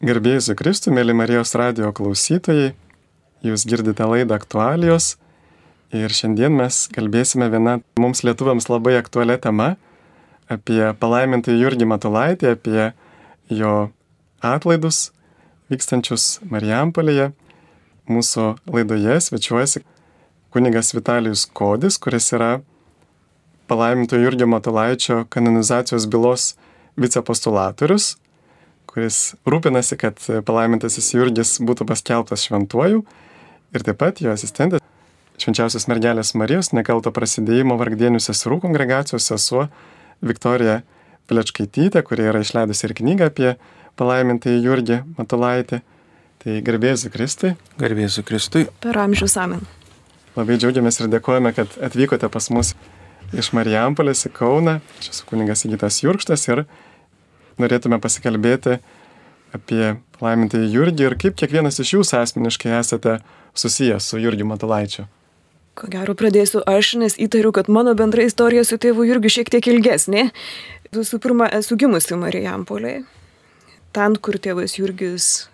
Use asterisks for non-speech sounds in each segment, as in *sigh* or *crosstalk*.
Garbėjus Kristų, mėly Marijos radio klausytojai, jūs girdite laidą aktualijos ir šiandien mes kalbėsime vieną mums lietuviams labai aktualią temą apie palaimintą Jurgį Matulaitį, apie jo atlaidus vykstančius Marijampolėje. Mūsų laidoje svečiuojasi kunigas Vitalijus Kodis, kuris yra palaiminto Jurgio Matulaičio kanonizacijos bylos vicepostulatorius kuris rūpinasi, kad palaimintasis Jurgis būtų paskelbtas šventuoju ir taip pat jo asistentė švenčiausios mergelės Marijos nekalto prasidėjimo vargdienių seserų kongregacijos sesuo Viktorija Plečkaitytė, kurie yra išleidusi ir knygą apie palaimintąjį Jurgį Matulaitį. Tai garbėsiu Kristui. Garbėsiu Kristui. Per amžius amen. Labai džiaugiamės ir dėkojame, kad atvykote pas mus iš Marijampolės į Kauną. Čia su kuningas Įgytas Jurkštas ir norėtume pasikalbėti apie laimintąjį Jurgį ir kaip kiekvienas iš jūsų asmeniškai esate susijęs su Jurgiu Matulaičiu. Ko gero pradėsiu aš, nes įtariu, kad mano bendra istorija su tėvu Jurgiu šiek tiek ilgesnė. Visų pirma, esu gimusi Marijampolėje. Ten, kur tėvas Jurgis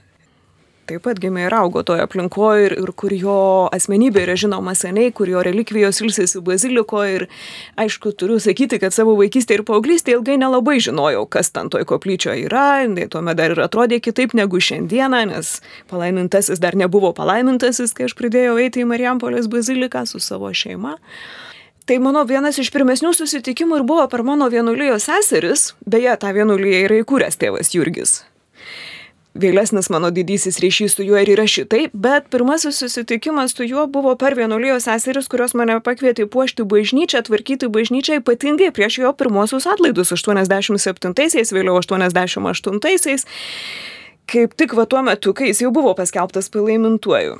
taip pat gimė ir augo toje aplinkoje ir, ir kur jo asmenybė yra žinoma seniai, kur jo relikvijos ilsisi bazilikoje ir aišku, turiu sakyti, kad savo vaikystėje ir paauglystėje ilgai nelabai žinojau, kas ten toj koplyčioje yra, tai tuomet dar ir atrodė kitaip negu šiandieną, nes palaimintasis dar nebuvo palaimintasis, kai aš pradėjau eiti į Marijampolės baziliką su savo šeima. Tai mano vienas iš pirmesnių susitikimų ir buvo per mano vienuolijos seseris, beje, tą vienuolyje yra įkūręs tėvas Jurgis vėlesnis mano didysis ryšys su juo ir yra šitai, bet pirmasis susitikimas su juo buvo per vienuolijos seseris, kurios mane pakvietė puošti bažnyčią, tvarkyti bažnyčią ypatingai prieš jo pirmosius atlaidus 87-aisiais, vėliau 88-aisiais, kaip tik va tuo metu, kai jis jau buvo paskelbtas palaimintuoju.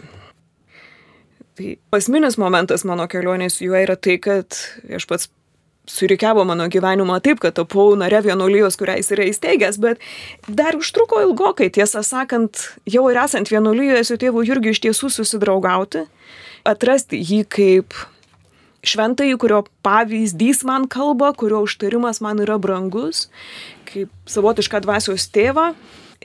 Tai pasminis momentas mano kelionės su juo yra tai, kad aš pats surikiavo mano gyvenimą taip, kad tapau nare vienuolijos, kurią jis yra įsteigęs, bet dar užtruko ilgokai, tiesą sakant, jau ir esant vienuolijoje su tėvu Jurgiu iš tiesų susidraugauti, atrasti jį kaip šventąjį, kurio pavyzdys man kalba, kurio užtarimas man yra brangus, kaip savotišką dvasios tėvą.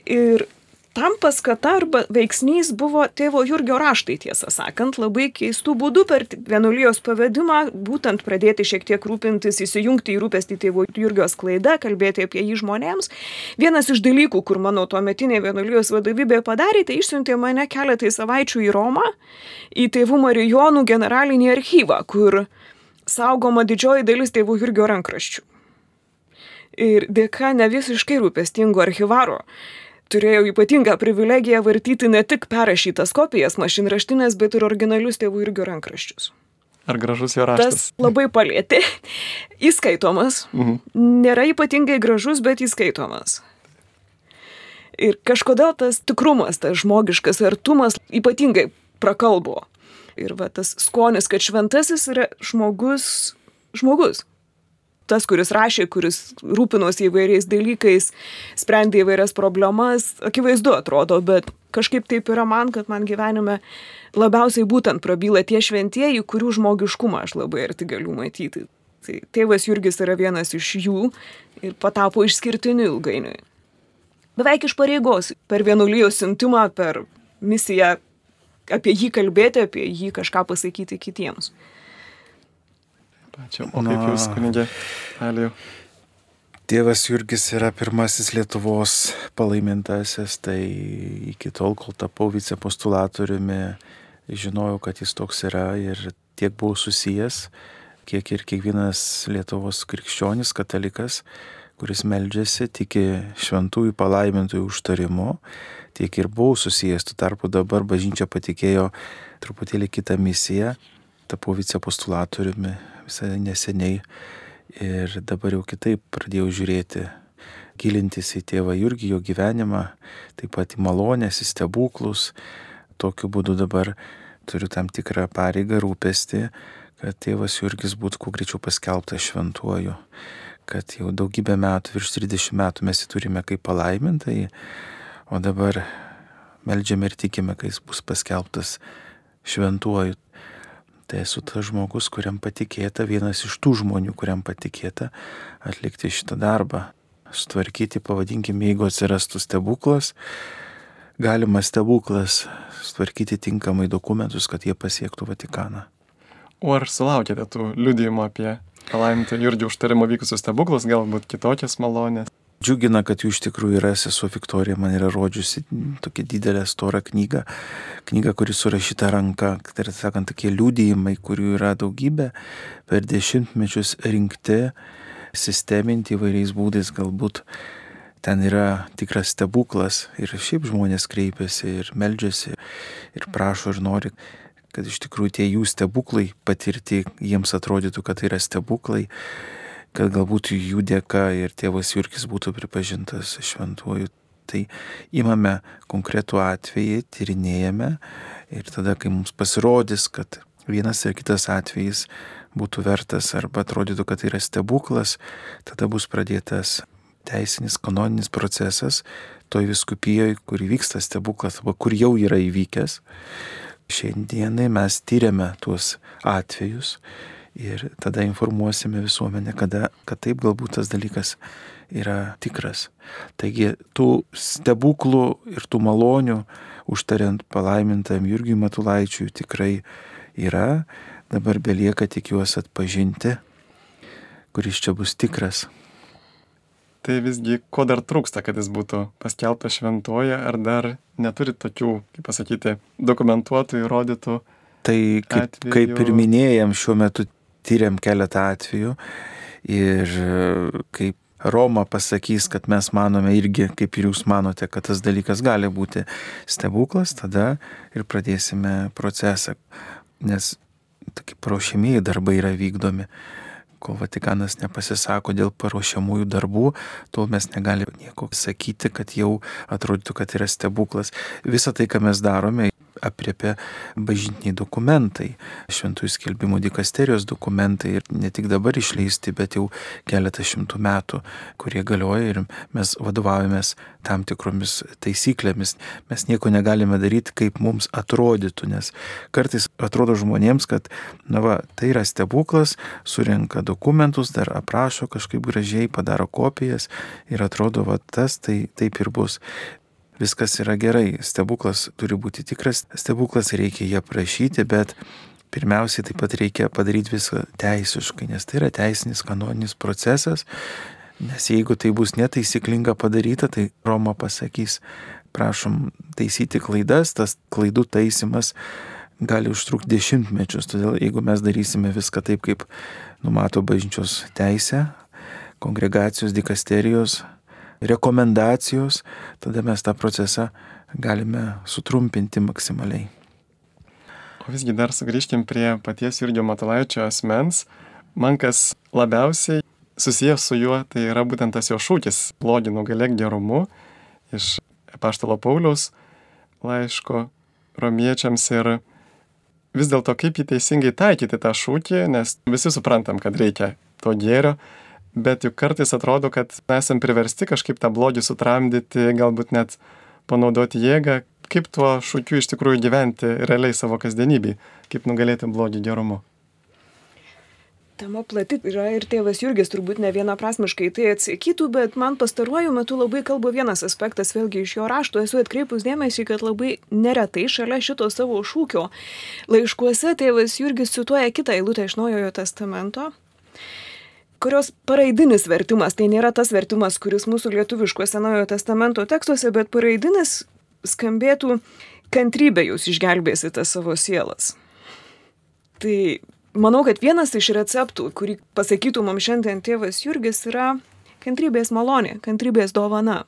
Ir tam paskata arba veiksnys buvo tėvo Jurgio raštai, tiesą sakant, labai keistų būdų per vienuolijos pavedimą, būtent pradėti šiek tiek rūpintis, įsijungti į rūpestį tėvo Jurgio sklaidą, kalbėti apie jį žmonėms. Vienas iš dalykų, kur mano tuometinė vienuolijos vadovybė padarė, tai išsiuntė mane keletai savaičių į Romą, į tėvų Marijonų generalinį archyvą, kur saugoma didžioji dalis tėvų Jurgio rankraščių. Ir dėka ne visiškai rūpestingo archyvaro turėjau ypatingą privilegiją vartyti ne tik perrašytas kopijas mašinraštinės, bet ir originalius tėvų irgi rankraščius. Ar gražus jo raštas? Tas labai palėtė. *laughs* Įskaitomas. Mhm. Nėra ypatingai gražus, bet įskaitomas. Ir kažkodėl tas tikrumas, tas žmogiškas artumas ypatingai prakalbo. Ir va tas skonis, kad šventasis yra žmogus, žmogus tas, kuris rašė, kuris rūpinosi įvairiais dalykais, sprendė įvairias problemas, akivaizdu atrodo, bet kažkaip taip yra man, kad man gyvenime labiausiai būtent prabyla tie šventieji, kurių žmogiškumą aš labai arti galiu matyti. Tai tėvas Jurgis yra vienas iš jų ir patapo išskirtiniu ilgainiui. Beveik iš pareigos, per vienuolijos siuntimą, per misiją apie jį kalbėti, apie jį kažką pasakyti kitiems. Ačiū. O kaip jūs, kunigė, Alijau? Tėvas Jurgis yra pirmasis Lietuvos palaimintasis, tai iki tol, kol tapau vicepostulatoriumi, žinojau, kad jis toks yra ir tiek buvau susijęs, kiek ir kiekvienas Lietuvos krikščionis, katalikas, kuris meldžiasi, tiki šventųjų palaimintųjų užtarimu, tiek ir buvau susijęs. Tuo tarpu dabar bažnyčia patikėjo truputėlį kitą misiją, tapau vicepostulatoriumi visai neseniai ir dabar jau kitaip pradėjau žiūrėti, gilintis į tėvą Jurgį, jo gyvenimą, taip pat į malonės, į stebuklus. Tokiu būdu dabar turiu tam tikrą pareigą rūpesti, kad tėvas Jurgis būtų kuo greičiau paskelbtas šventuoju, kad jau daugybę metų, virš 30 metų mes jį turime kaip palaimintai, o dabar melžiame ir tikime, kad jis bus paskelbtas šventuoju tai esu tas žmogus, kuriam patikėta, vienas iš tų žmonių, kuriam patikėta atlikti šitą darbą. Sutvarkyti, pavadinkime, jeigu atsirastų stebuklas, galimas stebuklas tvarkyti tinkamai dokumentus, kad jie pasiektų Vatikaną. O ar sulaukėte tų liudijimų apie palaimintą Jurgį užtarimo vykusius stebuklus, galbūt kitokias malonės? Džiugina, kad jų iš tikrųjų yra sesuo Viktorija, man yra rodžiusi tokia didelė storą knygą, knyga, kuri surašyta ranka, tai yra sakant, tokie liūdėjimai, kurių yra daugybė, per dešimtmečius rinkti, sisteminti įvairiais būdais, galbūt ten yra tikras stebuklas ir šiaip žmonės kreipiasi ir meldžiasi ir prašo ir nori, kad iš tikrųjų tie jų stebuklai patirti, jiems atrodytų, kad tai yra stebuklai kad galbūt jų dėka ir tėvas Jurkis būtų pripažintas šventuoju. Tai imame konkretų atvejį, tyrinėjame ir tada, kai mums pasirodys, kad vienas ar kitas atvejis būtų vertas arba atrodytų, kad tai yra stebuklas, tada bus pradėtas teisinis kanoninis procesas toj viskupijoje, kur vyksta stebuklas arba kur jau yra įvykęs. Šiandienai mes tyriame tuos atvejus ir tada informuosime visuomenę, kada, kad taip galbūt tas dalykas yra tikras. Taigi tų stebuklų ir tų malonių užtariant palaimintam Jurgiui Matulaičiui tikrai yra, dabar belieka tik juos atpažinti, kuris čia bus tikras. Tai visgi, ko dar trūksta, kad jis būtų paskelbtas šventoje, ar dar neturi tokių, kaip pasakyti, dokumentuotų, įrodytų. Tai kaip, atvejų... kaip ir minėjom, šiuo metu tyriam keletą atvejų ir kaip Roma pasakys, kad mes manome irgi, kaip ir jūs manote, kad tas dalykas gali būti stebuklas, tada ir pradėsime procesą, nes tokie paruošimieji darbai yra vykdomi. Kol Vatikanas nepasisako dėl paruošiamųjų darbų, tol mes negalime nieko sakyti, kad jau atrodytų, kad yra stebuklas. Visą tai, ką mes darome, apriepia bažnytiniai dokumentai, šventųjų skelbimų dikasterijos dokumentai ir ne tik dabar išleisti, bet jau keletą šimtų metų, kurie galioja ir mes vadovaujamės tam tikromis taisyklėmis. Mes nieko negalime daryti, kaip mums atrodytų, nes kartais atrodo žmonėms, kad, na va, tai yra stebuklas, surenka dokumentus, dar aprašo kažkaip gražiai, padaro kopijas ir atrodo, va, tas tai taip ir bus viskas yra gerai, stebuklas turi būti tikras, stebuklas reikia jį aprašyti, bet pirmiausiai taip pat reikia padaryti viską teisiškai, nes tai yra teisinis kanoninis procesas, nes jeigu tai bus netaisyklinga padaryta, tai Roma pasakys, prašom taisyti klaidas, tas klaidų taisimas gali užtrukti dešimtmečius, todėl jeigu mes darysime viską taip, kaip numato bažnyčios teisė, kongregacijos, dikasterijos, rekomendacijos, tada mes tą procesą galime sutrumpinti maksimaliai. O visgi dar sugrįžkim prie paties Jurgio Matulaičio asmens. Man kas labiausiai susijęs su juo, tai yra būtent tas jo šūkis - blogį nugalėk gerumu iš Paštalo Pauliaus laiško romiečiams ir vis dėlto kaip jį teisingai taikyti tą šūkį, nes visi suprantam, kad reikia to gėrio, bet juk kartais atrodo, kad esam priversti kažkaip tą blogį sutramdyti, galbūt net panaudoti jėgą, kaip tuo šūkiu iš tikrųjų gyventi realiai savo kasdienybį, kaip nugalėti blogį gerumu. Tema plati yra ir tėvas Jurgis turbūt ne vienaprasmiškai tai atsakytų, bet man pastaruoju metu labai kalba vienas aspektas, vėlgi iš jo rašto esu atkreipus dėmesį, kad labai neretai šalia šito savo šūkio laiškuose tėvas Jurgis cituoja kitą eilutę iš Naujojo testamento kurios paraidinis vertimas, tai nėra tas vertimas, kuris mūsų lietuviškuose Naujojo testamento tekstuose, bet paraidinis skambėtų kantrybė jūs išgelbėsite savo sielas. Tai manau, kad vienas iš receptų, kurį pasakytų mums šiandien tėvas Jurgis, yra kantrybės malonė, kantrybės dovana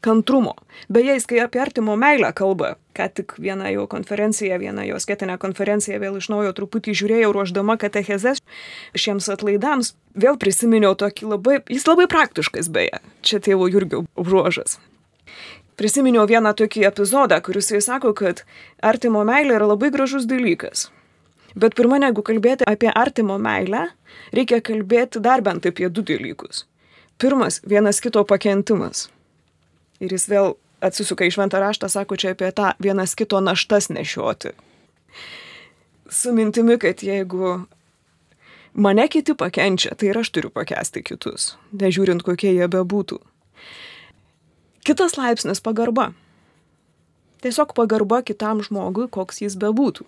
kantrumo. Beje, jis kai apie artimo meilę kalba, ką tik vieną jo konferenciją, vieną jo skėtinę konferenciją vėl iš naujo truputį žiūrėjau ruoždama katechezes šiems atlaidams, vėl prisiminiau tokį labai, jis labai praktiškas beje, čia tėvo Jurgio bruožas. Prisiminiau vieną tokį epizodą, kuris jis sako, kad artimo meilė yra labai gražus dalykas. Bet pirmą, negu kalbėti apie artimo meilę, reikia kalbėti dar bent apie du dalykus. Pirmas, vienas kito pakentimas. Ir jis vėl atsisuka į šventą raštą, sako čia apie tą vienas kito naštas nešioti. Su mintimi, kad jeigu mane kiti pakenčia, tai ir aš turiu pakesti kitus, nežiūrint kokie jie bebūtų. Kitas laipsnis - pagarba. Tiesiog pagarba kitam žmogui, koks jis bebūtų.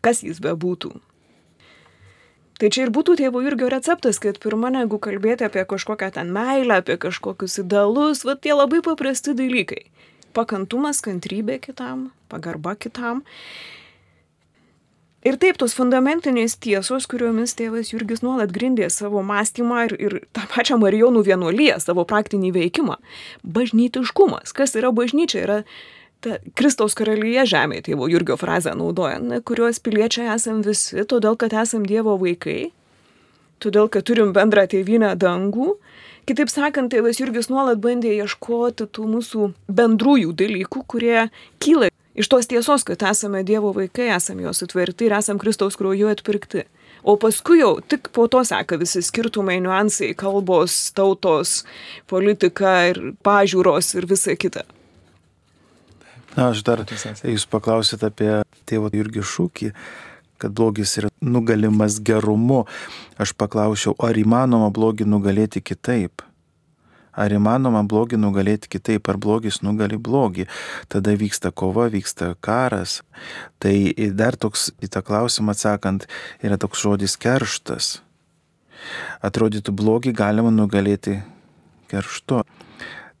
Kas jis bebūtų. Tai čia ir būtų tėvo Jurgio receptas, kad pirmą negu kalbėti apie kažkokią ten meilę, apie kažkokius idealus, va tie labai paprasti dalykai. Pakantumas, kantrybė kitam, pagarba kitam. Ir taip, tos fundamentinės tiesos, kuriomis tėvas Jurgis nuolat grindė savo mąstymą ir, ir tą pačią Marijonų vienuolyje, savo praktinį veikimą. Bažnytiškumas. Kas yra bažnyčia? Yra ta Kristaus karalyje žemėje, tėvo Jurgio frazę naudojant, kuriuos piliečiai esam visi, todėl kad esam Dievo vaikai, todėl kad turim bendrą tėvynę dangų. Kitaip sakant, tėvas Jurgis nuolat bandė ieškoti tų mūsų bendrųjų dalykų, kurie kyla iš tos tiesos, kad esame Dievo vaikai, esame jos sutverti ir esame Kristaus krauju atpirkti. O paskui jau tik po to seka visi skirtumai, niuansai, kalbos, tautos, politika ir pažiūros ir visa kita. Na, aš dar, jūs paklausėt apie tėvo Jurgį šūkį, kad blogis yra nugalimas gerumu. Aš paklausiau, ar įmanoma blogį nugalėti kitaip? Ar įmanoma blogį nugalėti kitaip, ar blogis nugali blogį? Tada vyksta kova, vyksta karas. Tai dar toks į tą klausimą atsakant, yra toks žodis kerštas. Atrodytų blogį galima nugalėti kerštu,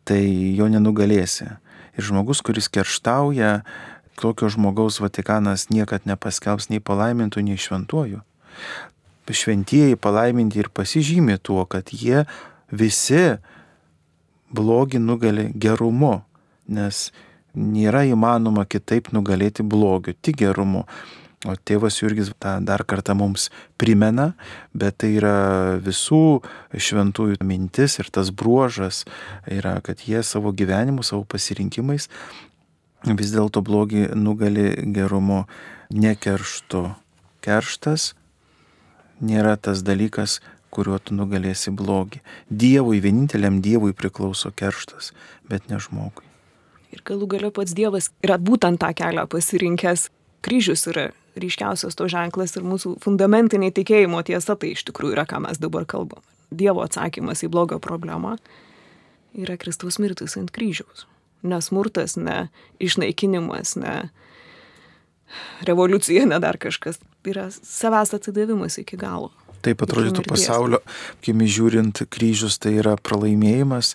tai jo nenugalėsi. Ir žmogus, kuris kerštauja, tokio žmogaus Vatikanas niekad nepaskelbs nei palaimintų, nei šventuoju. Šventieji palaiminti ir pasižymė tuo, kad jie visi blogį nugali gerumu, nes nėra įmanoma kitaip nugalėti blogiu, tik gerumu. O tėvas Jurgis tą dar kartą mums primena, bet tai yra visų šventųjų mintis ir tas bruožas yra, kad jie savo gyvenimu, savo pasirinkimais vis dėlto blogį nugali gerumu nekerštu. Kerštas nėra tas dalykas, kuriuo tu nugalėsi blogį. Dievui, vieninteliam Dievui priklauso kerštas, bet ne žmogui. Ir galų gale pats Dievas yra būtent tą kelią pasirinkęs. Kryžius yra ryškiausias to ženklas ir mūsų fundamentiniai tikėjimo tiesa tai iš tikrųjų yra, ką mes dabar kalbam. Dievo atsakymas į blogio problemą yra Kristaus mirtis ant kryžiaus. Ne smurtas, ne išnaikinimas, ne revoliucija, ne dar kažkas. Yra savęs atsidavimas iki galo. Taip atrodytų pasaulio, kimi žiūrint, kryžius tai yra pralaimėjimas,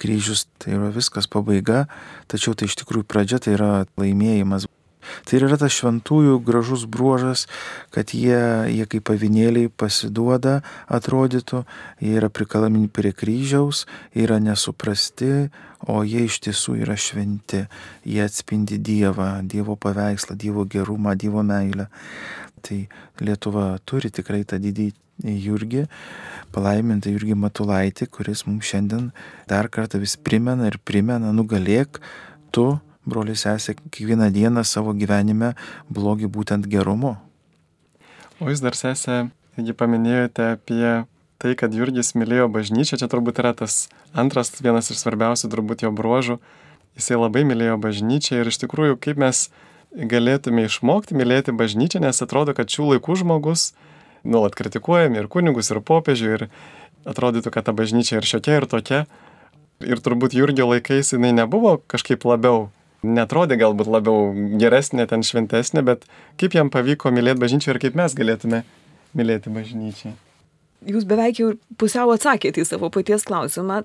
kryžius tai yra viskas pabaiga, tačiau tai iš tikrųjų pradžia tai yra laimėjimas. Tai yra tas šventųjų gražus bruožas, kad jie, jie kaip pavinėliai pasiduoda, atrodytų, jie yra prikalami prie kryžiaus, yra nesuprasti, o jie iš tiesų yra šventi, jie atspindi Dievą, Dievo paveikslą, Dievo gerumą, Dievo meilę. Tai Lietuva turi tikrai tą didį Jurgį, palaimintą Jurgį Matulaitį, kuris mums šiandien dar kartą vis primena ir primena, nugalėk tu broliai sesė, kiekvieną dieną savo gyvenime blogį būtent gerumu. O jūs dar sesė, taigi paminėjote apie tai, kad Jurgis mylėjo bažnyčią, čia turbūt yra tas antras, vienas iš svarbiausių turbūt jo bruožų. Jisai labai mylėjo bažnyčią ir iš tikrųjų, kaip mes galėtume išmokti mylėti bažnyčią, nes atrodo, kad šių laikų žmogus nuolat kritikuojami ir kunigus, ir popiežių, ir atrodytų, kad ta bažnyčia ir šiokia, ir tokia. Ir turbūt Jurgio laikais jinai nebuvo kažkaip labiau netrodė galbūt labiau geresnė, ten šventesnė, bet kaip jam pavyko mylėti bažnyčią ir kaip mes galėtume mylėti bažnyčią. Jūs beveik jau pusiau atsakėte į savo paties klausimą.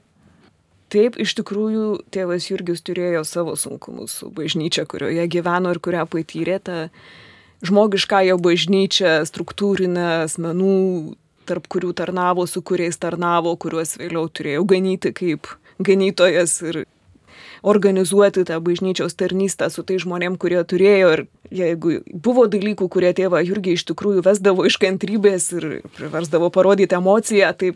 Taip, iš tikrųjų, tėvas Jurgis turėjo savo sunkumus su bažnyčia, kurioje gyveno ir kurią patyrė tą žmogiškąją bažnyčią, struktūrinę asmenų, tarp kurių tarnavo, su kuriais tarnavo, kuriuos vėliau turėjo ganyti kaip ganytojas ir organizuoti tą bažnyčios tarnystę su tai žmonėm, kurie turėjo ir jeigu buvo dalykų, kurie tėvą Jurgį iš tikrųjų vesdavo iš kantrybės ir priversdavo parodyti emociją, tai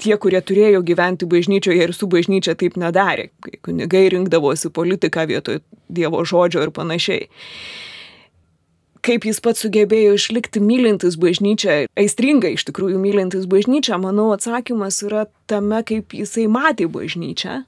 tie, kurie turėjo gyventi bažnyčioje ir su bažnyčia taip nedarė, kai kunigai rinkdavosi politiką vietoj Dievo žodžio ir panašiai. Kaip jis pats sugebėjo išlikti mylintis bažnyčią, aistringai iš tikrųjų mylintis bažnyčią, manau atsakymas yra tame, kaip jisai matė bažnyčią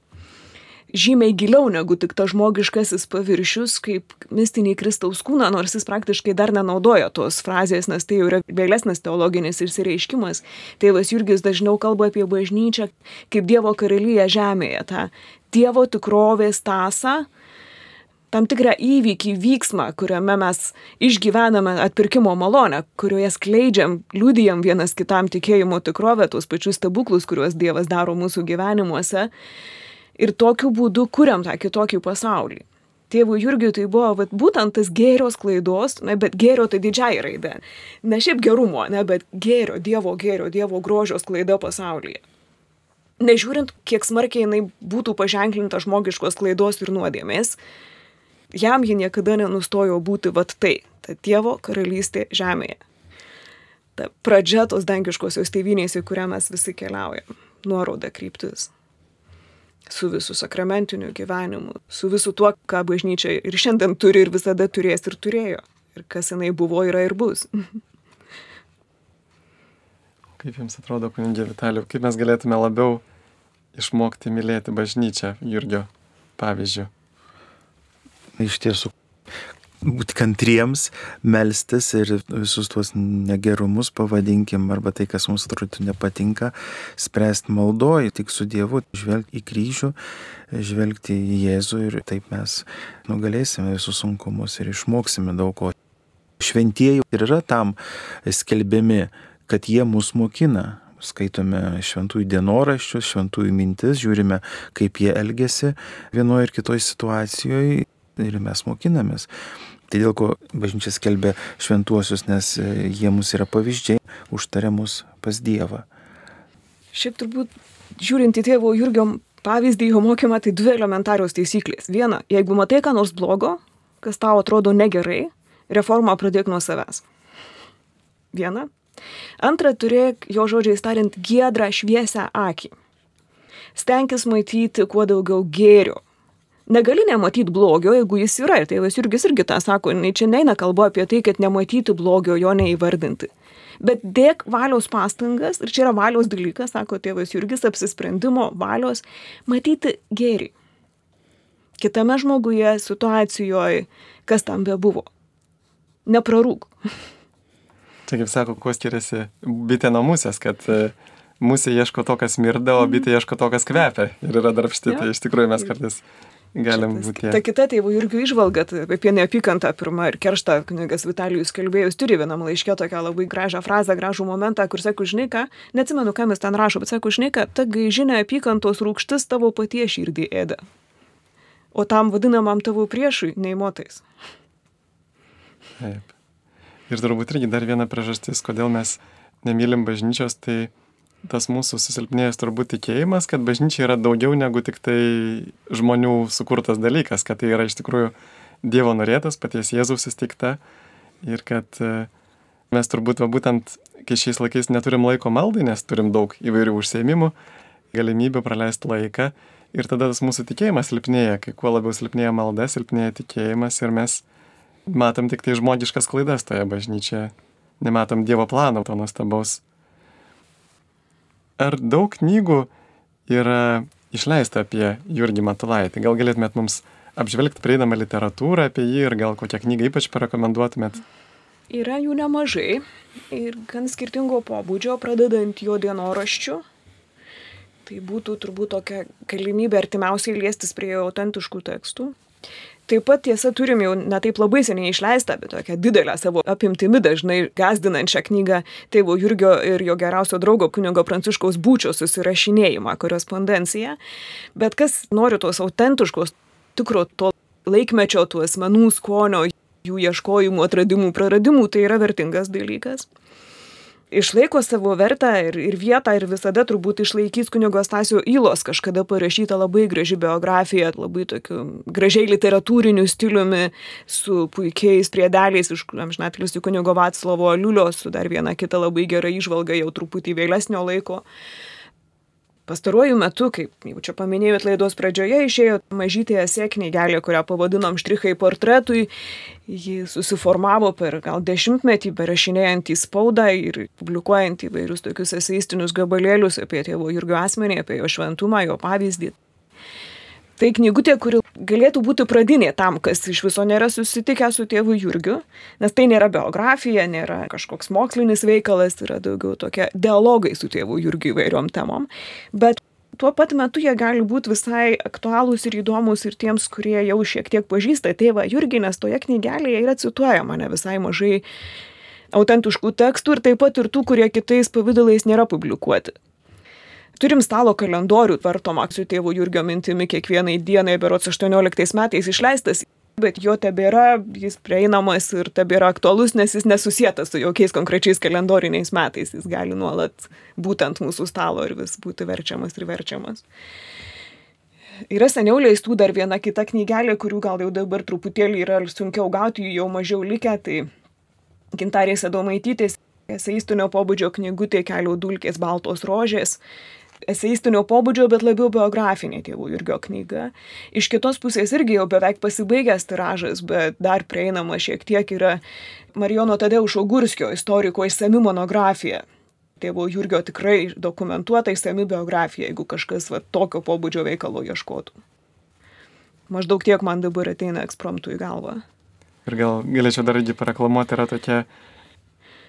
žymiai giliau negu tik tas žmogiškasis paviršius, kaip mistiniai Kristaus kūną, nors jis praktiškai dar nenaudoja tos frazės, nes tai jau yra vėlesnis teologinis išsireiškimas. Tėvas Jurgis dažniau kalba apie bažnyčią kaip Dievo karalyje žemėje, tą Dievo tikrovės tasą, tam tikrą įvykį, vyksmą, kuriame mes išgyvename atpirkimo malonę, kurioje skleidžiam, liūdijam vienas kitam tikėjimo tikrovę, tuos pačius stebuklus, kuriuos Dievas daro mūsų gyvenimuose. Ir tokiu būdu kuriam tą kitokį pasaulį. Tėvų Jurgiui tai buvo vat, būtent tas gėrio klaidos, ne, bet gėrio tai didžiai raidė. Ne šiaip gerumo, ne, bet gėrio, Dievo gėrio, Dievo grožio klaida pasaulyje. Nežiūrint, kiek smarkiai jinai būtų paženklinta žmogiškos klaidos ir nuodėmės, jam ji niekada nenustojo būti vat tai, ta Dievo karalystė žemėje. Ta pradžia tos dangiškosios tėvynės, į kurią mes visi keliaujam. Nuoroda kryptis. Su visų sakramentiniu gyvenimu, su visu tuo, ką bažnyčia ir šiandien turi ir visada turės ir turėjo. Ir kas jinai buvo, yra ir bus. *laughs* Kaip jums atrodo, kunigė Vitaliu, kaip mes galėtume labiau išmokti mylėti bažnyčią Jurgio pavyzdžių? iš tiesų būti kantriems, melstis ir visus tuos negerumus, pavadinkim, arba tai, kas mums atrodo nepatinka, spręsti maldoji, tik su Dievu, žvelgti į kryžių, žvelgti į Jėzų ir taip mes nugalėsime visus sunkumus ir išmoksime daug ko. Šventieji ir yra tam skelbiami, kad jie mus mokina, skaitome šventųjų dienoraščius, šventųjų mintis, žiūrime, kaip jie elgesi vienoje ir kitoje situacijoje ir mes mokinamės. Tai dėl ko bažnyčia skelbia šventuosius, nes e, jie mus yra pavyzdžiai, užtaria mus pas Dievą. Šiaip turbūt, žiūrint į tėvo Jurgio pavyzdį, jo mokymą, tai dvi elementarios taisyklės. Viena, jeigu matai ką nors blogo, kas tau atrodo negerai, reformą pradėk nuo savęs. Viena. Antra, turėk, jo žodžiais tariant, giedrą šviesę akį. Stenkis matyti kuo daugiau gėrio negali nematyti blogio, jeigu jis yra. Ir tėvas Jurgis irgi tą sako, nei čia neina kalba apie tai, kad nematyti blogio, jo neįvardinti. Bet dėk valios pastangas, ir čia yra valios dalykas, sako tėvas Jurgis, apsisprendimo valios, matyti gėrį. Kitame žmoguje, situacijoje, kas tam bebuvo. Neprarūk. *laughs* Čia kaip sako, kuo skiriasi bitė nuo musės, kad e, musė ieško to, kas mirda, o bitė ieško to, kas kvepia. Ir yra darbšti, ja. tai iš tikrųjų mes kartais galim būti. Ta kita tėvų irgi išvalga apie neapykantą pirmą ir kerštą kunigas Vitalijus kalbėjus turi vienam laiškė tokią labai gražią frazę, gražų momentą, kur sako, žinai ką, neatsimenu, ką jis ten rašo, bet sako, žinai ką, ta gaižinė apykantos rūkštis tavo paties širdį ėda. O tam vadinamam tavo priešui neįmotais. Taip. Ir turbūt irgi dar viena priežastis, kodėl mes nemylim bažnyčios, tai tas mūsų susilpnėjęs turbūt tikėjimas, kad bažnyčia yra daugiau negu tik tai žmonių sukurtas dalykas, kad tai yra iš tikrųjų Dievo norėtas, paties Jėzaus įsteigta ir kad e, mes turbūt va, būtent, kai šiais laikais neturim laiko maldai, nes turim daug įvairių užsiemimų, galimybių praleisti laiką ir tada tas mūsų tikėjimas silpnėja, kai kuo labiau silpnėja malda, silpnėja tikėjimas ir mes matom tik tai žmogiškas klaidas toje bažnyčioje, nematom Dievo plano to nuostabaus ar daug knygų yra išleista apie Jurgį Matulaitį? Gal galėtumėt mums apžvelgti prieinamą literatūrą apie jį ir gal kokią knygą ypač parekomenduotumėt? Yra jų nemažai ir gan skirtingo pobūdžio, pradedant jo dienoraščių. Tai būtų turbūt tokia galimybė artimiausiai liestis prie autentiškų tekstų. Taip pat tiesa turim jau netaip labai seniai išleistą, bet tokią didelę savo apimtimi dažnai gazdinančią knygą tėvo Jurgio ir jo geriausio draugo kunigo Pranciškaus būčio susirašinėjimą, korespondenciją. Bet kas nori tos autentiškos, tikro to laikmečio, tų asmenų skonio, jų ieškojimų, atradimų, praradimų, tai yra vertingas dalykas išlaiko savo vertę ir, ir vietą ir visada turbūt išlaikys kunigo Stasio Įlos kažkada parašyta labai graži biografija, labai tokiu gražiai literatūriniu stiliumi, su puikiais priedeliais iš amžinatiliusių kunigo Vatslovo Liulio, su dar viena kita labai gera išvalga jau truputį vėlesnio laiko. Pastaruoju metu, kaip jau čia paminėjot laidos pradžioje, išėjo mažytė esė knygelė, kurią pavadinom štrichai portretui. Ji susiformavo per gal dešimtmetį, berašinėjant į spaudą ir publikuojant įvairius tokius eseistinius gabalėlius apie tėvo Jurgio asmenį, apie jo šventumą, jo pavyzdį. Tai knygutė, kuri galėtų būti pradinė tam, kas iš viso nėra susitikę su tėvu Jurgiu, nes tai nėra biografija, nėra kažkoks mokslinis veikalas, yra daugiau tokie dialogai su tėvu Jurgiu įvairiom temom. Bet tuo pat metu jie gali būti visai aktualūs ir įdomus ir tiems, kurie jau šiek tiek pažįsta tėvą Jurgį, nes toje knygelėje yra cituojama ne visai mažai autentiškų tekstų ir taip pat ir tų, kurie kitais pavydalais nėra publikuoti. Turim stalo kalendorių tvartomą su tėvu Jurgio mintimi kiekvienai dienai, berots 18 metais išleistas bet jo tebėra, jis prieinamas ir tebėra aktualus, nes jis nesusietas su jokiais konkrečiais kalendoriniais metais. Jis gali nuolat būtent mūsų stalo ir vis būti verčiamas ir verčiamas. Yra seniau leistų dar viena kita knygelė, kurių gal jau dabar truputėlį yra sunkiau gauti, jų jau mažiau likę, tai Gintarės Adomaitytės eseistinio pobūdžio knygutė Kelių dulkės baltos rožės eseistinio pobūdžio, bet labiau biografinė tėvų Jurgio knyga. Iš kitos pusės irgi jau beveik pasibaigęs tiražas, bet dar prieinama šiek tiek yra Marijono Tadeušo Gurskio istoriko išsami monografija. Tėvo Jurgio tikrai dokumentuota išsami biografija, jeigu kažkas va, tokio pobūdžio veikalo ieškotų. Maždaug tiek man dabar ateina ekspromptų į galvą. Ir gal galėčiau dar irgi pareklamuoti, yra tokia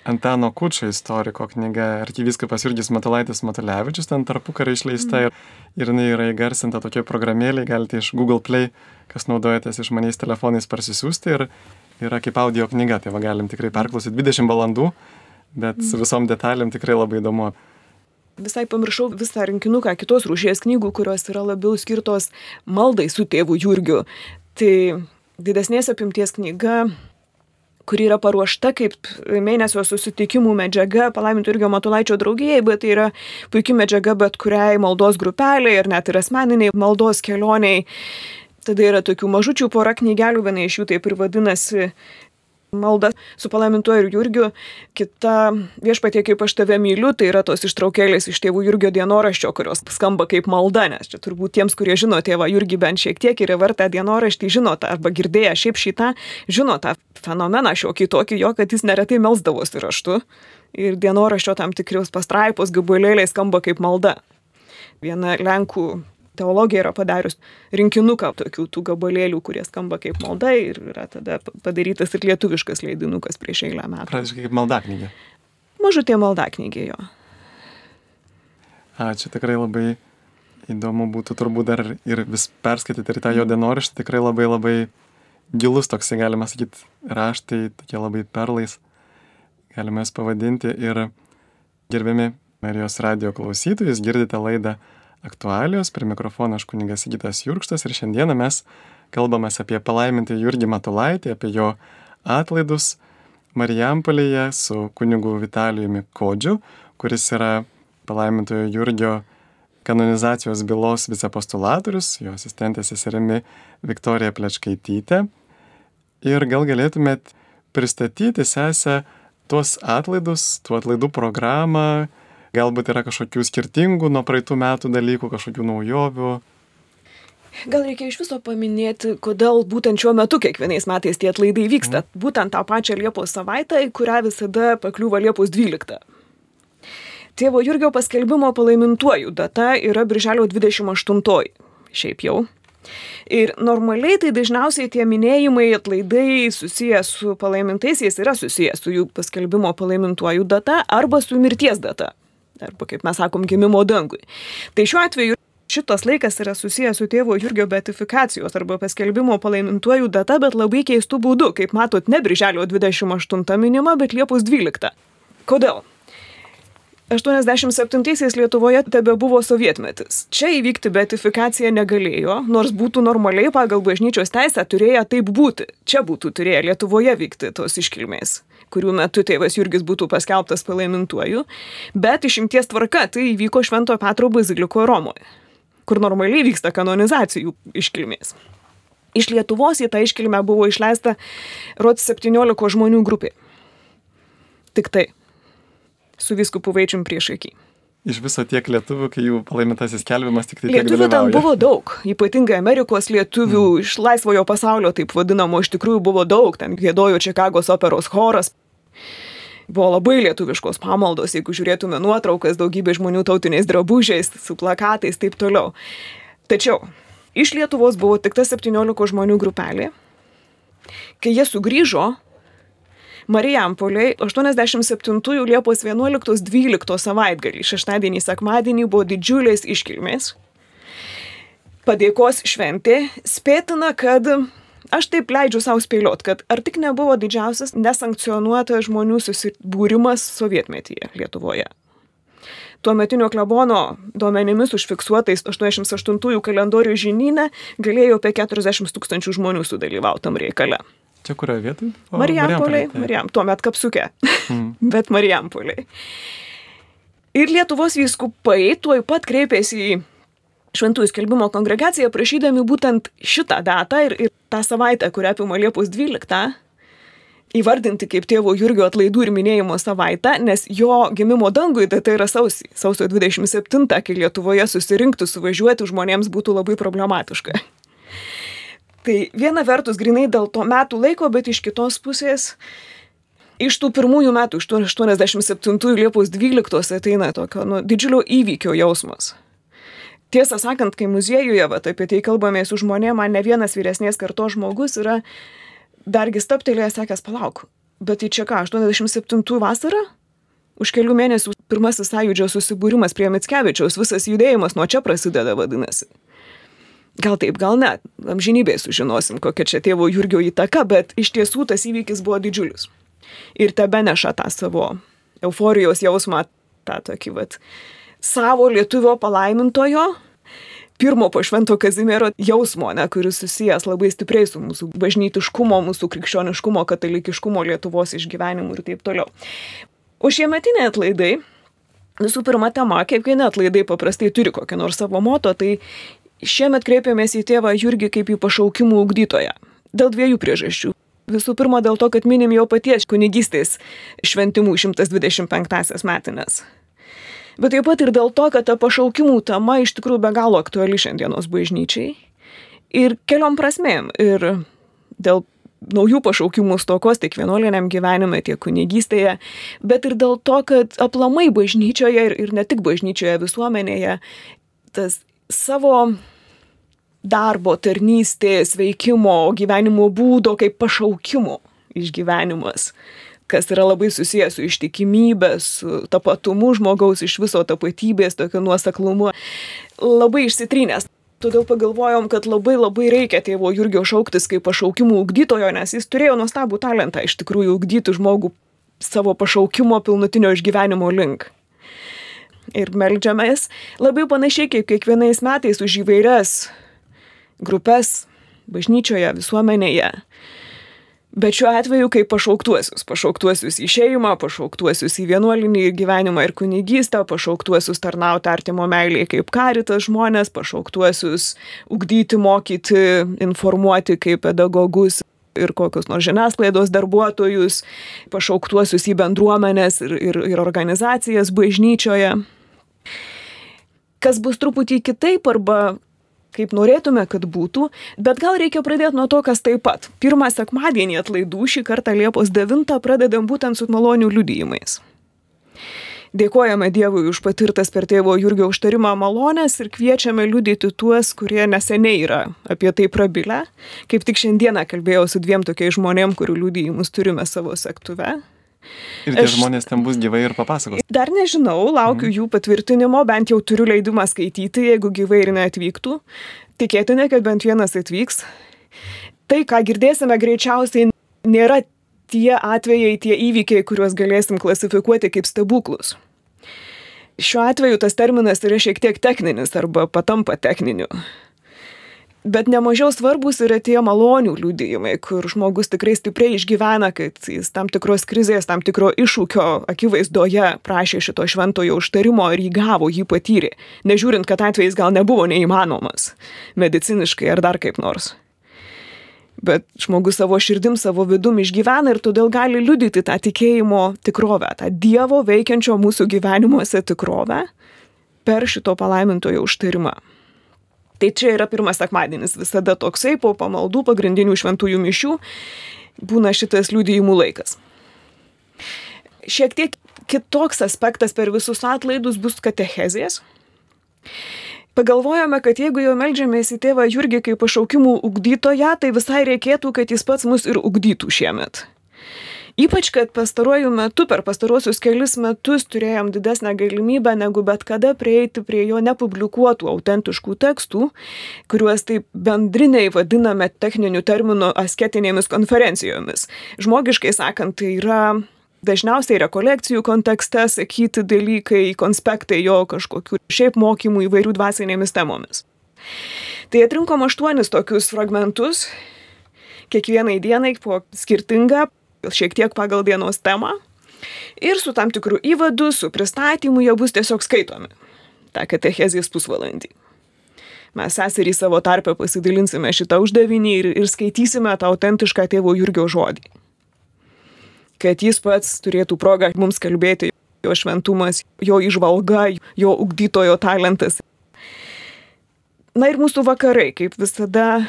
Antano Kučio istoriko knyga Arkiviskupas Jurgis Matulaitis Matulevičius, ten tarpukarį išleista ir, ir jinai yra įgarsinta tokia programėlė, galite iš Google Play, kas naudojatės išmaniais telefonais parsisiųsti ir yra kaip audio knyga, tai va galim tikrai perklausyti 20 valandų, bet su visom detalėm tikrai labai įdomu. Visai pamiršau visą rinkinuką kitos rūšies knygų, kurios yra labiau skirtos maldai su tėvu Jurgiu. Tai didesnės apimties knyga kuri yra paruošta kaip mėnesio susitikimų medžiaga palaiminto Irgio Matulaičio draugijai, bet tai yra puikia medžiaga bet kuriai maldos grupeliai ir net ir asmeniniai maldos kelioniai. Tada yra tokių mažučių pora knygelių, viena iš jų taip ir vadinasi malda su palaimintuoju Jurgiu, kita viešpatie kaip aš tave myliu, tai yra tos ištraukėlės iš tėvų Jurgio dienoraščio, kurios skamba kaip malda, nes čia turbūt tiems, kurie žino tėvą Jurgį bent šiek tiek ir vertą dienoraštį, žino tą arba girdėję šiaip šitą, žino tą fenomeną šiokį tokį jo, kad jis neretai melsdavosi raštu ir dienoraščio tam tikrius pastraipos gabalėliai skamba kaip malda. Viena Lenkų teologija yra padarius rinkinuką tokių tų gabalėlių, kurie skamba kaip malda ir yra tada padarytas ir lietuviškas leidinukas prieš eilę metų. Praktiškai kaip maldaknygė. Mažutė maldaknygė jo. Ačiū, tikrai labai įdomu būtų turbūt dar ir vis perskaityti ir tą jo dienoraštį, tikrai labai labai gilus toksai, galima sakyti, raštai, tokie labai perlais, galime jas pavadinti ir gerbiami Marijos radio klausytojus, girdite laidą aktualijos. Prie mikrofono aš kuningas Sigitas Jurkštas ir šiandieną mes kalbame apie palaimintį Jurgį Matulaitį, apie jo atlaidus Marijampolėje su kunigu Vitalijumi Kodžiu, kuris yra palaimintojo Jurgio kanonizacijos bylos vicepostulatorius, jo asistentė seserimi Viktorija Plečkaitytė. Ir gal galėtumėt pristatyti sesę tuos atlaidus, tų atlaidų programą, Galbūt yra kažkokių skirtingų nuo praeitų metų dalykų, kažkokių naujovių. Gal reikia iš viso paminėti, kodėl būtent šiuo metu kiekvienais metais tie atlaidai vyksta. Mm. Būtent tą pačią Liepos savaitę, į kurią visada pakliūva Liepos 12. Tėvo Jurgio paskelbimo palaimintuoju data yra Birželio 28. Šiaip jau. Ir normaliai tai dažniausiai tie minėjimai, atlaidai susijęs su palaimintaisiais yra susijęs su jų paskelbimo palaimintuoju data arba su mirties data arba kaip mes sakom, gimimo dangui. Tai šiuo atveju šitas laikas yra susijęs su tėvo Jurgio beatifikacijos arba paskelbimo palaimintuoju data, bet labai keistų būdų, kaip matot, ne Birželio 28 minima, bet Liepos 12. Kodėl? 87-aisiais Lietuvoje tebe buvo sovietmetis. Čia įvykti beatifikacija negalėjo, nors būtų normaliai pagal bažnyčios teisę turėję taip būti. Čia būtų turėję Lietuvoje vykti tos iškilmės kurių metu tėvas Jurgis būtų paskelbtas palaimintuoju, bet išimties tvarka tai įvyko Švento Petro bazilikoje Romoje, kur normaliai vyksta kanonizacijų iškilmės. Iš Lietuvos į tą iškilmę buvo išleista ROT 17 žmonių grupė. Tik tai. Su viskupu veičiam prieš akį iš viso tiek lietuvių, kai jų palaimintasis kelbimas tik tai tiek lietuvių ten buvo daug, ypatingai Amerikos lietuvių mm. iš laisvojo pasaulio, taip vadinamo, iš tikrųjų buvo daug, ten gėdojo Čikagos operos choras. Buvo labai lietuviškos pamaldos, jeigu žiūrėtume nuotraukas, daugybė žmonių tautiniais drabužiais, su plakatais, taip toliau. Tačiau iš Lietuvos buvo tik ta 17 žmonių grupelė. Kai jie sugrįžo, Marijampoliai 87 Liepos 11-12 savaitgalį, šeštadienį, sekmadienį buvo didžiulės iškilmės. Padėkos šventė spėtina, kad aš taip leidžiu savo spėliot, kad ar tik nebuvo didžiausias nesankcionuotas žmonių susibūrimas sovietmetyje Lietuvoje. Tuo metinio klebono duomenimis užfiksuotais 88-ųjų kalendorių žinyne galėjo apie 40 tūkstančių žmonių sudalyvauti tam reikale. Čia kurioje vietoje? Marijampoliai, Marijam, tuomet kapsuke, mm. *laughs* bet Marijampoliai. Ir Lietuvos vyskupai tuoj pat kreipėsi į Šventųjų skelbimo kongregaciją prašydami būtent šitą datą ir, ir tą savaitę, kurią apima Liepos 12, įvardinti kaip tėvo Jurgio atlaidų ir minėjimo savaitę, nes jo gimimo dangui data yra sausį, sausio 27, kai Lietuvoje susirinktų suvažiuoti žmonėms būtų labai problematiška. Tai viena vertus grinai dėl to metų laiko, bet iš kitos pusės iš tų pirmųjų metų, iš 87 Liepos 12 ateina tokio nu, didžiulio įvykio jausmas. Tiesą sakant, kai muziejuje, va, apie tai kalbame su žmonėmis, man ne vienas vyresnės kartos žmogus yra dargi staptelėjęs sakęs, palauk, bet tai čia ką, 87 vasara? Už kelių mėnesių pirmasis sąjūdžio susibūrimas prie Mitskevičiaus, visas judėjimas nuo čia prasideda, vadinasi. Gal taip, gal ne, amžinybėje sužinosim, kokia čia tėvo Jurgio įtaka, bet iš tiesų tas įvykis buvo didžiulis. Ir tebe neša tą savo euforijos jausmą, tą tokį, vat, savo lietuvio palaimintojo, pirmo po Švento Kazimiero jausmo, ne, kuris susijęs labai stipriai su mūsų bažnytiškumo, mūsų krikščioniškumo, katalikiškumo, Lietuvos išgyvenimu ir taip toliau. O šiemetiniai atlaidai, visų pirma tema, kiekvieni atlaidai paprastai turi kokią nors savo moto, tai šiemet kreipiamės į tėvą Jurgį kaip į pašaukimų ugdytoją. Dėl dviejų priežasčių. Visų pirma, dėl to, kad minim jo paties kunigystės šventimų 125 metinės bet taip pat ir dėl to, kad ta pašaukimų tema iš tikrųjų be galo aktuali šiandienos bažnyčiai. Ir keliom prasmėm. Ir dėl naujų pašaukimų stokos tiek vienuoliniam gyvenime, tiek kunigystėje, bet ir dėl to, kad aplamai bažnyčioje ir, ir ne tik bažnyčioje visuomenėje tas savo darbo, tarnystės, veikimo, gyvenimo būdo kaip pašaukimo išgyvenimas kas yra labai susijęs su ištikimybė, su tapatumu žmogaus iš viso tapatybės, tokiu nuoseklumu, labai išsitrynęs. Todėl pagalvojom, kad labai labai reikia tėvo Jurgio šauktis kaip pašaukimų ugdytojo, nes jis turėjo nuostabų talentą iš tikrųjų ugdyti žmogų savo pašaukimo pilnutinio išgyvenimo link. Ir melžiamės labai panašiai kaip kiekvienais metais už įvairias grupės bažnyčioje, visuomenėje Bet šiuo atveju kaip pašauktuosius, pašauktuosius į šeimą, pašauktuosius į vienuolinį gyvenimą ir kunigystę, pašauktuosius tarnauti artimo meilėje kaip karitas žmonės, pašauktuosius ugdyti, mokyti, informuoti kaip pedagogus ir kokius nors žiniasklaidos darbuotojus, pašauktuosius į bendruomenės ir, ir, ir organizacijas bažnyčioje. Kas bus truputį kitaip arba kaip norėtume, kad būtų, bet gal reikia pradėti nuo to, kas taip pat. Pirmą sekmadienį atlaidų šį kartą Liepos 9 pradedam būtent su malonių liudijimais. Dėkojame Dievui už patirtas per tėvo Jurgio užtarimą malonės ir kviečiame liudyti tuos, kurie neseniai yra apie tai prabilę. Kaip tik šiandieną kalbėjau su dviem tokiais žmonėm, kurių liudijimus turime savo sektuve. Ir tie aš, žmonės ten bus gyvai ir papasakos. Dar nežinau, laukiu mhm. jų patvirtinimo, bent jau turiu leidimą skaityti, jeigu gyvai ir neatvyktų. Tikėtina, kad bent vienas atvyks. Tai, ką girdėsime, greičiausiai nėra tie atvejai, tie įvykiai, kuriuos galėsim klasifikuoti kaip stebuklus. Šiuo atveju tas terminas yra šiek tiek techninis arba patampa techniniu. Bet nemažiau svarbus yra tie malonių liūdėjimai, kur žmogus tikrai stipriai išgyvena, kad jis tam tikros krizės, tam tikro iššūkio akivaizdoje prašė šito šventojo užtarimo ir jį gavo, jį patyrė, nežiūrint, kad atvejais gal nebuvo neįmanomas mediciniškai ar dar kaip nors. Bet žmogus savo širdim, savo vidum išgyvena ir todėl gali liudyti tą tikėjimo tikrovę, tą Dievo veikiančio mūsų gyvenimuose tikrovę per šito palaimintojo užtarimą. Tai čia yra pirmas sekmadienis, visada toksai po pamaldų pagrindinių šventųjų mišių būna šitas liūdėjimų laikas. Šiek tiek kitoks aspektas per visus atlaidus bus katechezijas. Pagalvojome, kad jeigu jau melžiamės į tėvą Jurgį kaip pašaukimų ugdytoją, tai visai reikėtų, kad jis pats mus ir ugdytų šiemet. Ypač, kad pastaruoju metu, per pastaruosius kelius metus turėjom didesnę galimybę negu bet kada prieiti prie jo nepublikuotų autentiškų tekstų, kuriuos taip bendriniai vadiname techniniu terminu asketinėmis konferencijomis. Žmogiškai sakant, tai yra dažniausiai rekolekcijų kontekste sakyti dalykai, konspektai jo kažkokių šiaip mokymų įvairių dvasinėmis temomis. Tai atrinkom aštuonis tokius fragmentus, kiekvienai dienai po skirtingą šiek tiek pagal dienos temą. Ir su tam tikru įvadu, su pristatymu jie bus tiesiog skaitomi. Ta katechezijas pusvalandį. Mes seserį savo tarpę pasidalinsime šitą uždavinį ir, ir skaitysime tą autentišką tėvo Jurgio žodį. Kad jis pats turėtų progą mums kalbėti jo šventumas, jo išvalga, jo ugdytojo talentas. Na ir mūsų vakarai, kaip visada,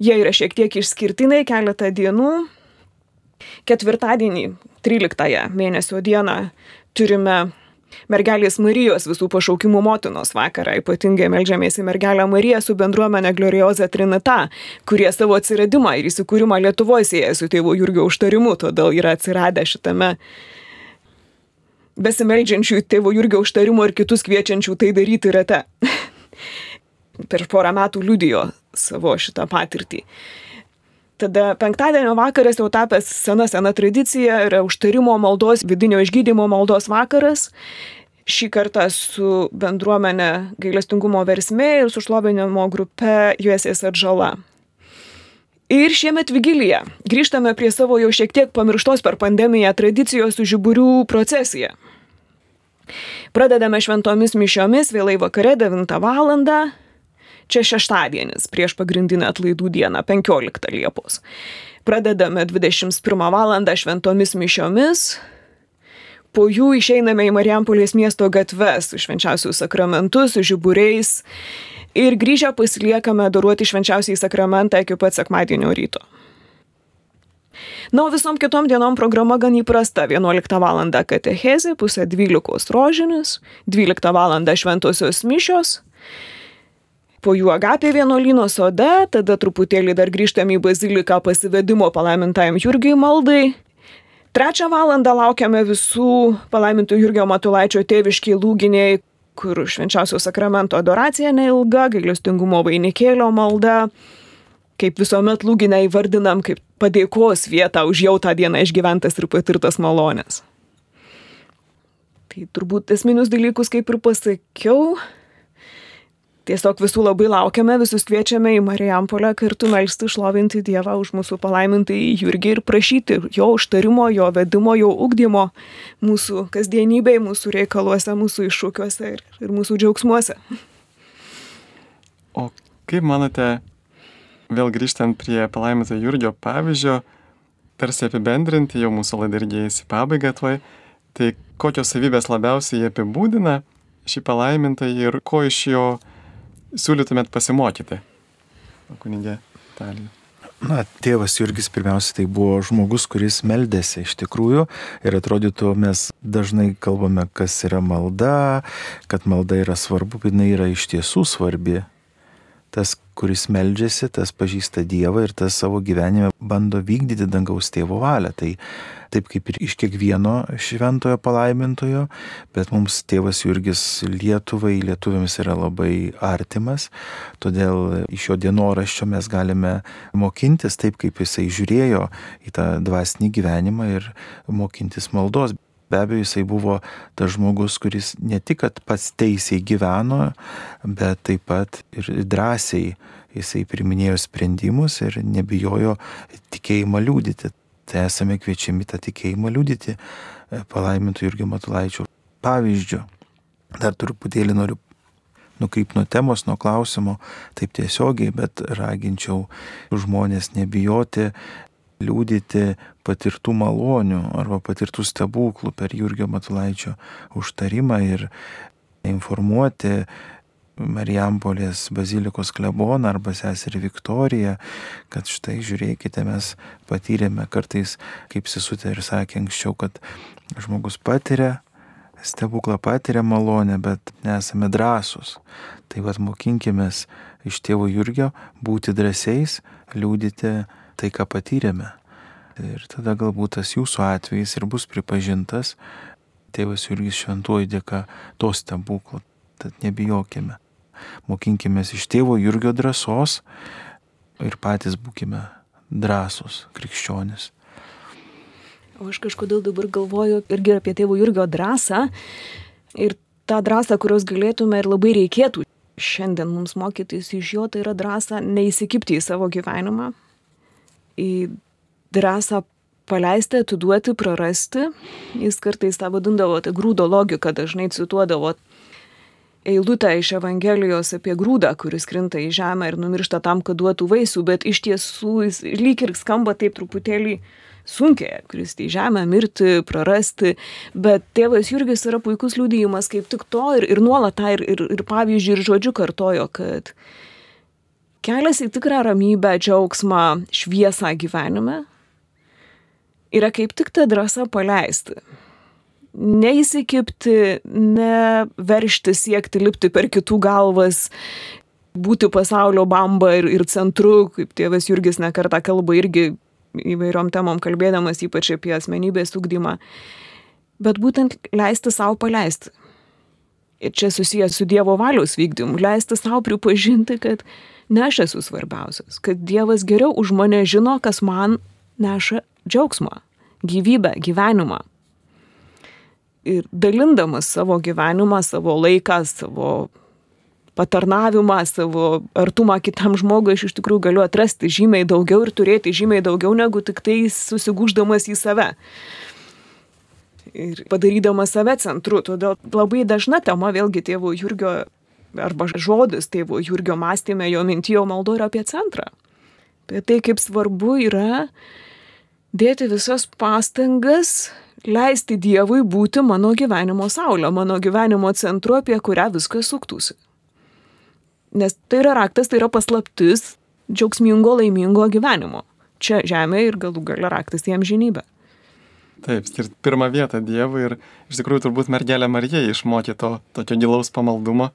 jie yra šiek tiek išskirtiniai keletą dienų, Ketvirtadienį, 13 mėnesio dieną, turime mergelės Marijos visų pašaukimų motinos vakarą. Ypatingai melžiamės į mergelę Mariją su bendruomenė Glorioza Trinita, kurie savo atsiradimą ir įsikūrimą Lietuvoje sieja su tėvo Jurgio užtarimu, todėl yra atsiradę šitame besimeldžiančių tėvo Jurgio užtarimo ir kitus kviečiančių tai daryti rate. *laughs* per porą metų liudijo savo šitą patirtį. Tada penktadienio vakaras jau tapęs sena sena tradicija yra užtarimo maldos, vidinio išgydymo maldos vakaras. Šį kartą su bendruomenė gailestingumo versmė ir su šlovinimo grupe Juesės atžala. Ir šiemet vigilija. Grįžtame prie savo jau šiek tiek pamirštos per pandemiją tradicijos su žiburių procesija. Pradedame šventomis mišiomis vėlai vakare 9 val. Čia šeštadienis prieš pagrindinę atlaidų dieną, 15 Liepos. Pradedame 21 val. šventomis mišiomis, po jų išeiname į Marijampolės miesto gatves su švenčiausių sakramentu, su žiburiais ir grįžę pasiliekame daruoti švenčiausiai sakramentą iki pat sekmadienio ryto. Na, o visom kitom dienom programa gan įprasta. 11 val. katechezė, pusė 12 rožinis, 12 val. šventosios mišios, po jų agapė vienuolyno sode, tada truputėlį dar grįžtame į baziliką pasivedimo palaimintajam Jurgiui maldai. Trečią valandą laukiame visų palaimintų Jurgio Matulaičio tėviškiai lūginiai, kur švenčiausio sakramento adoracija neilga, gailestingumo vainikėlio malda. Kaip visuomet lūginę įvardinam kaip padėkos vietą už jau tą dieną išgyventas ir patirtas malonės. Tai turbūt esminius dalykus kaip ir pasakiau, Tiesiog visų labai laukiame, visus kviečiame į Marijampolę kartu melstį šlovinti Dievą už mūsų palaimintai Jurgį ir prašyti jo užtarimo, jo vedimo, jo ugdymo mūsų kasdienybėje, mūsų reikaluose, mūsų iššūkiuose ir, ir mūsų džiaugsmuose. O kaip manote, vėl grįžtant prie palaiminto Jurgio pavyzdžio, tarsi apibendrinti jau mūsų laida irgi į pabaigą tuoj, tai kokios savybės labiausiai jie apibūdina šį palaimintą ir ko iš jo siūlytumėt pasimokyti, kunigė Talija? Na, tėvas Jurgis pirmiausia tai buvo žmogus, kuris meldėsi iš tikrųjų ir atrodytų mes dažnai kalbame, kas yra malda, kad malda yra svarbu, bet jinai yra iš tiesų svarbi. Tas, kuris meldžiasi, tas pažįsta Dievą ir tas savo gyvenime bando vykdyti dangaus tėvo valią. Tai taip kaip ir iš kiekvieno šventojo palaimintojo, bet mums tėvas Jurgis Lietuvai, lietuviams yra labai artimas, todėl iš jo dienoraščio mes galime mokintis taip, kaip jisai žiūrėjo į tą dvasinį gyvenimą ir mokintis maldos. Be abejo, jisai buvo tas žmogus, kuris ne tik pats teisiai gyveno, bet taip pat ir drąsiai jisai priminėjo sprendimus ir nebijojo tikėjimą liūdyti tai esame kviečiami tą tikėjimą liudyti e, palaimintų Jurgio Matulaičio pavyzdžio. Dar truputėlį noriu nukryp nuo temos, nuo klausimo, taip tiesiogiai, bet raginčiau žmonės nebijoti liūdyti patirtų malonių arba patirtų stebuklų per Jurgio Matulaičio užtarimą ir informuoti Marijampolės bazilikos kleboną arba seserį Viktoriją, kad štai žiūrėkite, mes patyrėme kartais, kaip Sisutė ir sakė anksčiau, kad žmogus patiria stebuklą, patiria malonę, bet nesame drąsūs. Tai vad mokinkime iš tėvo Jurgio būti drąsiais, liūdyti tai, ką patyrėme. Ir tada galbūt tas jūsų atvejis ir bus pripažintas tėvas Jurgis šventuoju dėka to stebuklo. Tad nebijokime. Mokinkime iš tėvo Jurgio drąsos ir patys būkime drąsus krikščionis. O aš kažkodėl dabar galvoju irgi apie tėvo Jurgio drąsą ir tą drąsą, kurios galėtume ir labai reikėtų šiandien mums mokytis iš jo, tai yra drąsa neįsikipti į savo gyvenimą, į drąsą paleisti, atiduoti, prarasti. Jis kartais tą vadindavo, tai grūdo logika dažnai cituodavo eilutę iš Evangelijos apie grūdą, kuris krinta į žemę ir numiršta tam, kad duotų vaisių, bet iš tiesų jis lyg ir skamba taip truputėlį sunkiai, kristi į žemę, mirti, prarasti, bet tėvas Jurgis yra puikus liūdėjimas kaip tik to ir, ir nuolat tą ir, ir, ir pavyzdžiui ir žodžiu kartojo, kad kelias į tikrą ramybę, džiaugsmą, šviesą gyvenime yra kaip tik ta drąsa paleisti. Neįsikipti, neveršti, siekti lipti per kitų galvas, būti pasaulio bamba ir, ir centru, kaip tėvas Jurgis nekartą kalba irgi įvairiom temom kalbėdamas, ypač apie asmenybės ugdymą. Bet būtent leisti savo paleisti. Ir čia susijęs su Dievo valios vykdymu, leisti savo pripažinti, kad ne aš esu svarbiausias, kad Dievas geriau už mane žino, kas man neša džiaugsmą, gyvybę, gyvenimą. Ir dalindamas savo gyvenimą, savo laiką, savo patarnavimą, savo artumą kitam žmogui, aš iš tikrųjų galiu atrasti žymiai daugiau ir turėti žymiai daugiau negu tik tai susigūždamas į save. Ir padarydamas save centru. Todėl labai dažna tema vėlgi tėvo Jurgio arba žodis tėvo Jurgio mąstymė, jo mintijo maldo yra apie centrą. Apie tai, kaip svarbu yra dėti visas pastangas, leisti Dievui būti mano gyvenimo saulė, mano gyvenimo centru, apie kurią viskas suktųsi. Nes tai yra raktas, tai yra paslaptis džiaugsmingo, laimingo gyvenimo. Čia žemė ir galų galia raktas į amžinybę. Taip, skirti pirmą vietą Dievui ir iš tikrųjų turbūt mergelė Marija išmokė to tokio gilaus pamaldumo.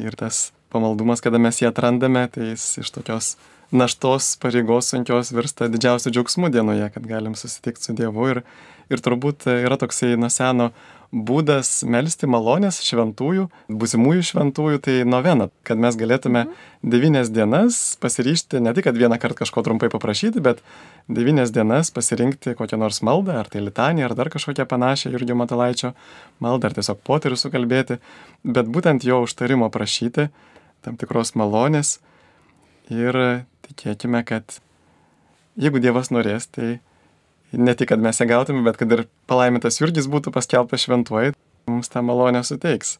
Ir tas pamaldumas, kada mes jį atrandame, tai jis iš tokios naštos pareigos sunkios virsta didžiausiu džiaugsmu dienoje, kad galim susitikti su Dievu. Ir, ir turbūt yra toksai nuo seno būdas melstį malonės šventųjų, būsimųjų šventųjų, tai novena, kad mes galėtume devynias dienas pasiryšti, ne tik, kad vieną kartą kažko trumpai paprašyti, bet devynias dienas pasirinkti kokią nors maldą, ar tai litanį, ar dar kažkokią panašią Jurgio Matalaičio maldą, ar tiesiog poterių sukalbėti, bet būtent jo užtarimo prašyti, tam tikros malonės ir tikėkime, kad jeigu Dievas norės, tai ne tik, kad mes ją gautume, bet kad ir palaimintas Jurgis būtų paskelbtas šventuoju, mums tą malonę suteiks.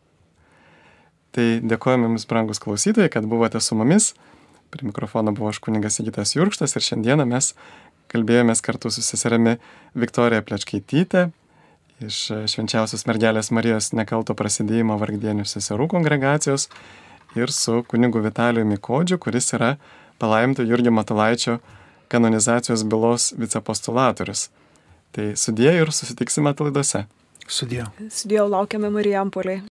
Tai dėkojame Jums, brangus klausytojai, kad buvote su mumis. Prie mikrofono buvo aš kuningas Sigitas Jurkštas ir šiandieną mes kalbėjomės kartu su seserimi Viktorija Plečkaitytė iš švenčiausios mergelės Marijos nekalto prasidėjimo vargdienių seserų kongregacijos ir su kunigu Vitaliu Mikodžiu, kuris yra palaiminto Jurgio Matulaičio kanonizacijos bylos vicepostulatorius. Tai sudėjau ir susitiksime laidose. Sudėjau. Sudėjau laukiame Marijampoliai.